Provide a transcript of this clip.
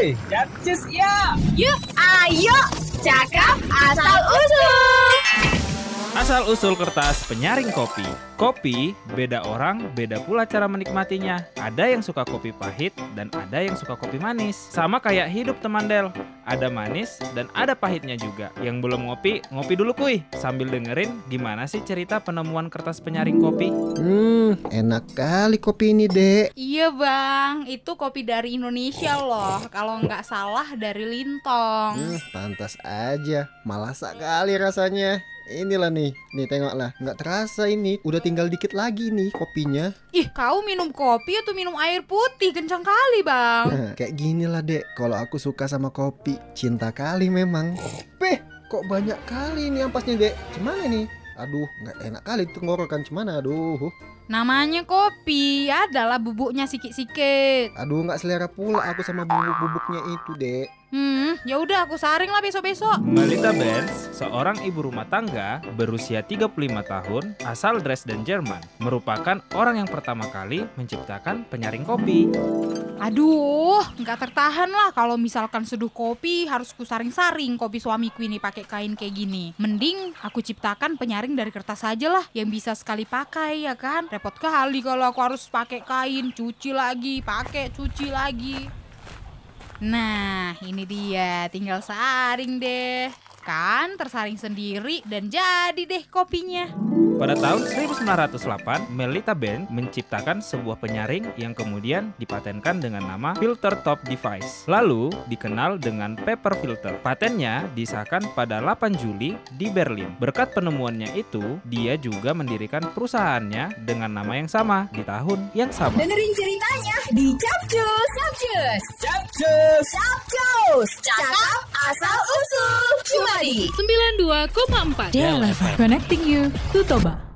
Hey, capcus ya. Yuk, ayo, cakap asal usul. Asal usul kertas penyaring kopi. Kopi beda orang, beda pula cara menikmatinya. Ada yang suka kopi pahit dan ada yang suka kopi manis. Sama kayak hidup teman Del. Ada manis dan ada pahitnya juga. Yang belum ngopi, ngopi dulu kuy. Sambil dengerin gimana sih cerita penemuan kertas penyaring kopi. Hmm, enak kali kopi ini, Dek. Iya bang, itu kopi dari Indonesia loh. Kalau nggak salah dari Lintong. Hmm, pantas aja. Malah sekali rasanya. Inilah nih, nih tengoklah. Nggak terasa ini, udah tinggal dikit lagi nih kopinya. Ih, kau minum kopi atau minum air putih? Kencang kali bang. Nah, kayak gini lah, Dek. Kalau aku suka sama kopi, cinta kali memang. Peh, kok banyak kali ini ampasnya, Dek? Gimana nih? Aduh, nggak enak kali tenggorokan. Gimana? Aduh. Namanya kopi, adalah bubuknya sikit-sikit. Aduh, nggak selera pula aku sama bubuk-bubuknya itu, Dek. Hmm, ya udah aku saring lah besok-besok. Melita Benz, seorang ibu rumah tangga berusia 35 tahun, asal Dresden, Jerman, merupakan orang yang pertama kali menciptakan penyaring kopi. Aduh, nggak tertahan lah kalau misalkan seduh kopi harus kusaring-saring kopi suamiku ini pakai kain kayak gini. Mending aku ciptakan penyaring dari kertas aja lah yang bisa sekali pakai ya kan. Repot kali kalau aku harus pakai kain, cuci lagi, pakai, cuci lagi. Nah, ini dia, tinggal saring deh. Kan tersaring sendiri dan jadi deh kopinya. Pada tahun 1908, Melita Benz menciptakan sebuah penyaring yang kemudian dipatenkan dengan nama filter top device. Lalu dikenal dengan paper filter. Patennya disahkan pada 8 Juli di Berlin. Berkat penemuannya itu, dia juga mendirikan perusahaannya dengan nama yang sama di tahun yang sama. Dengerin ceritanya di Capcus. Capcus. Capcus. Capcus. Cakap asal usul. Cuma di 92,4 Del FM. Connecting you to Toba.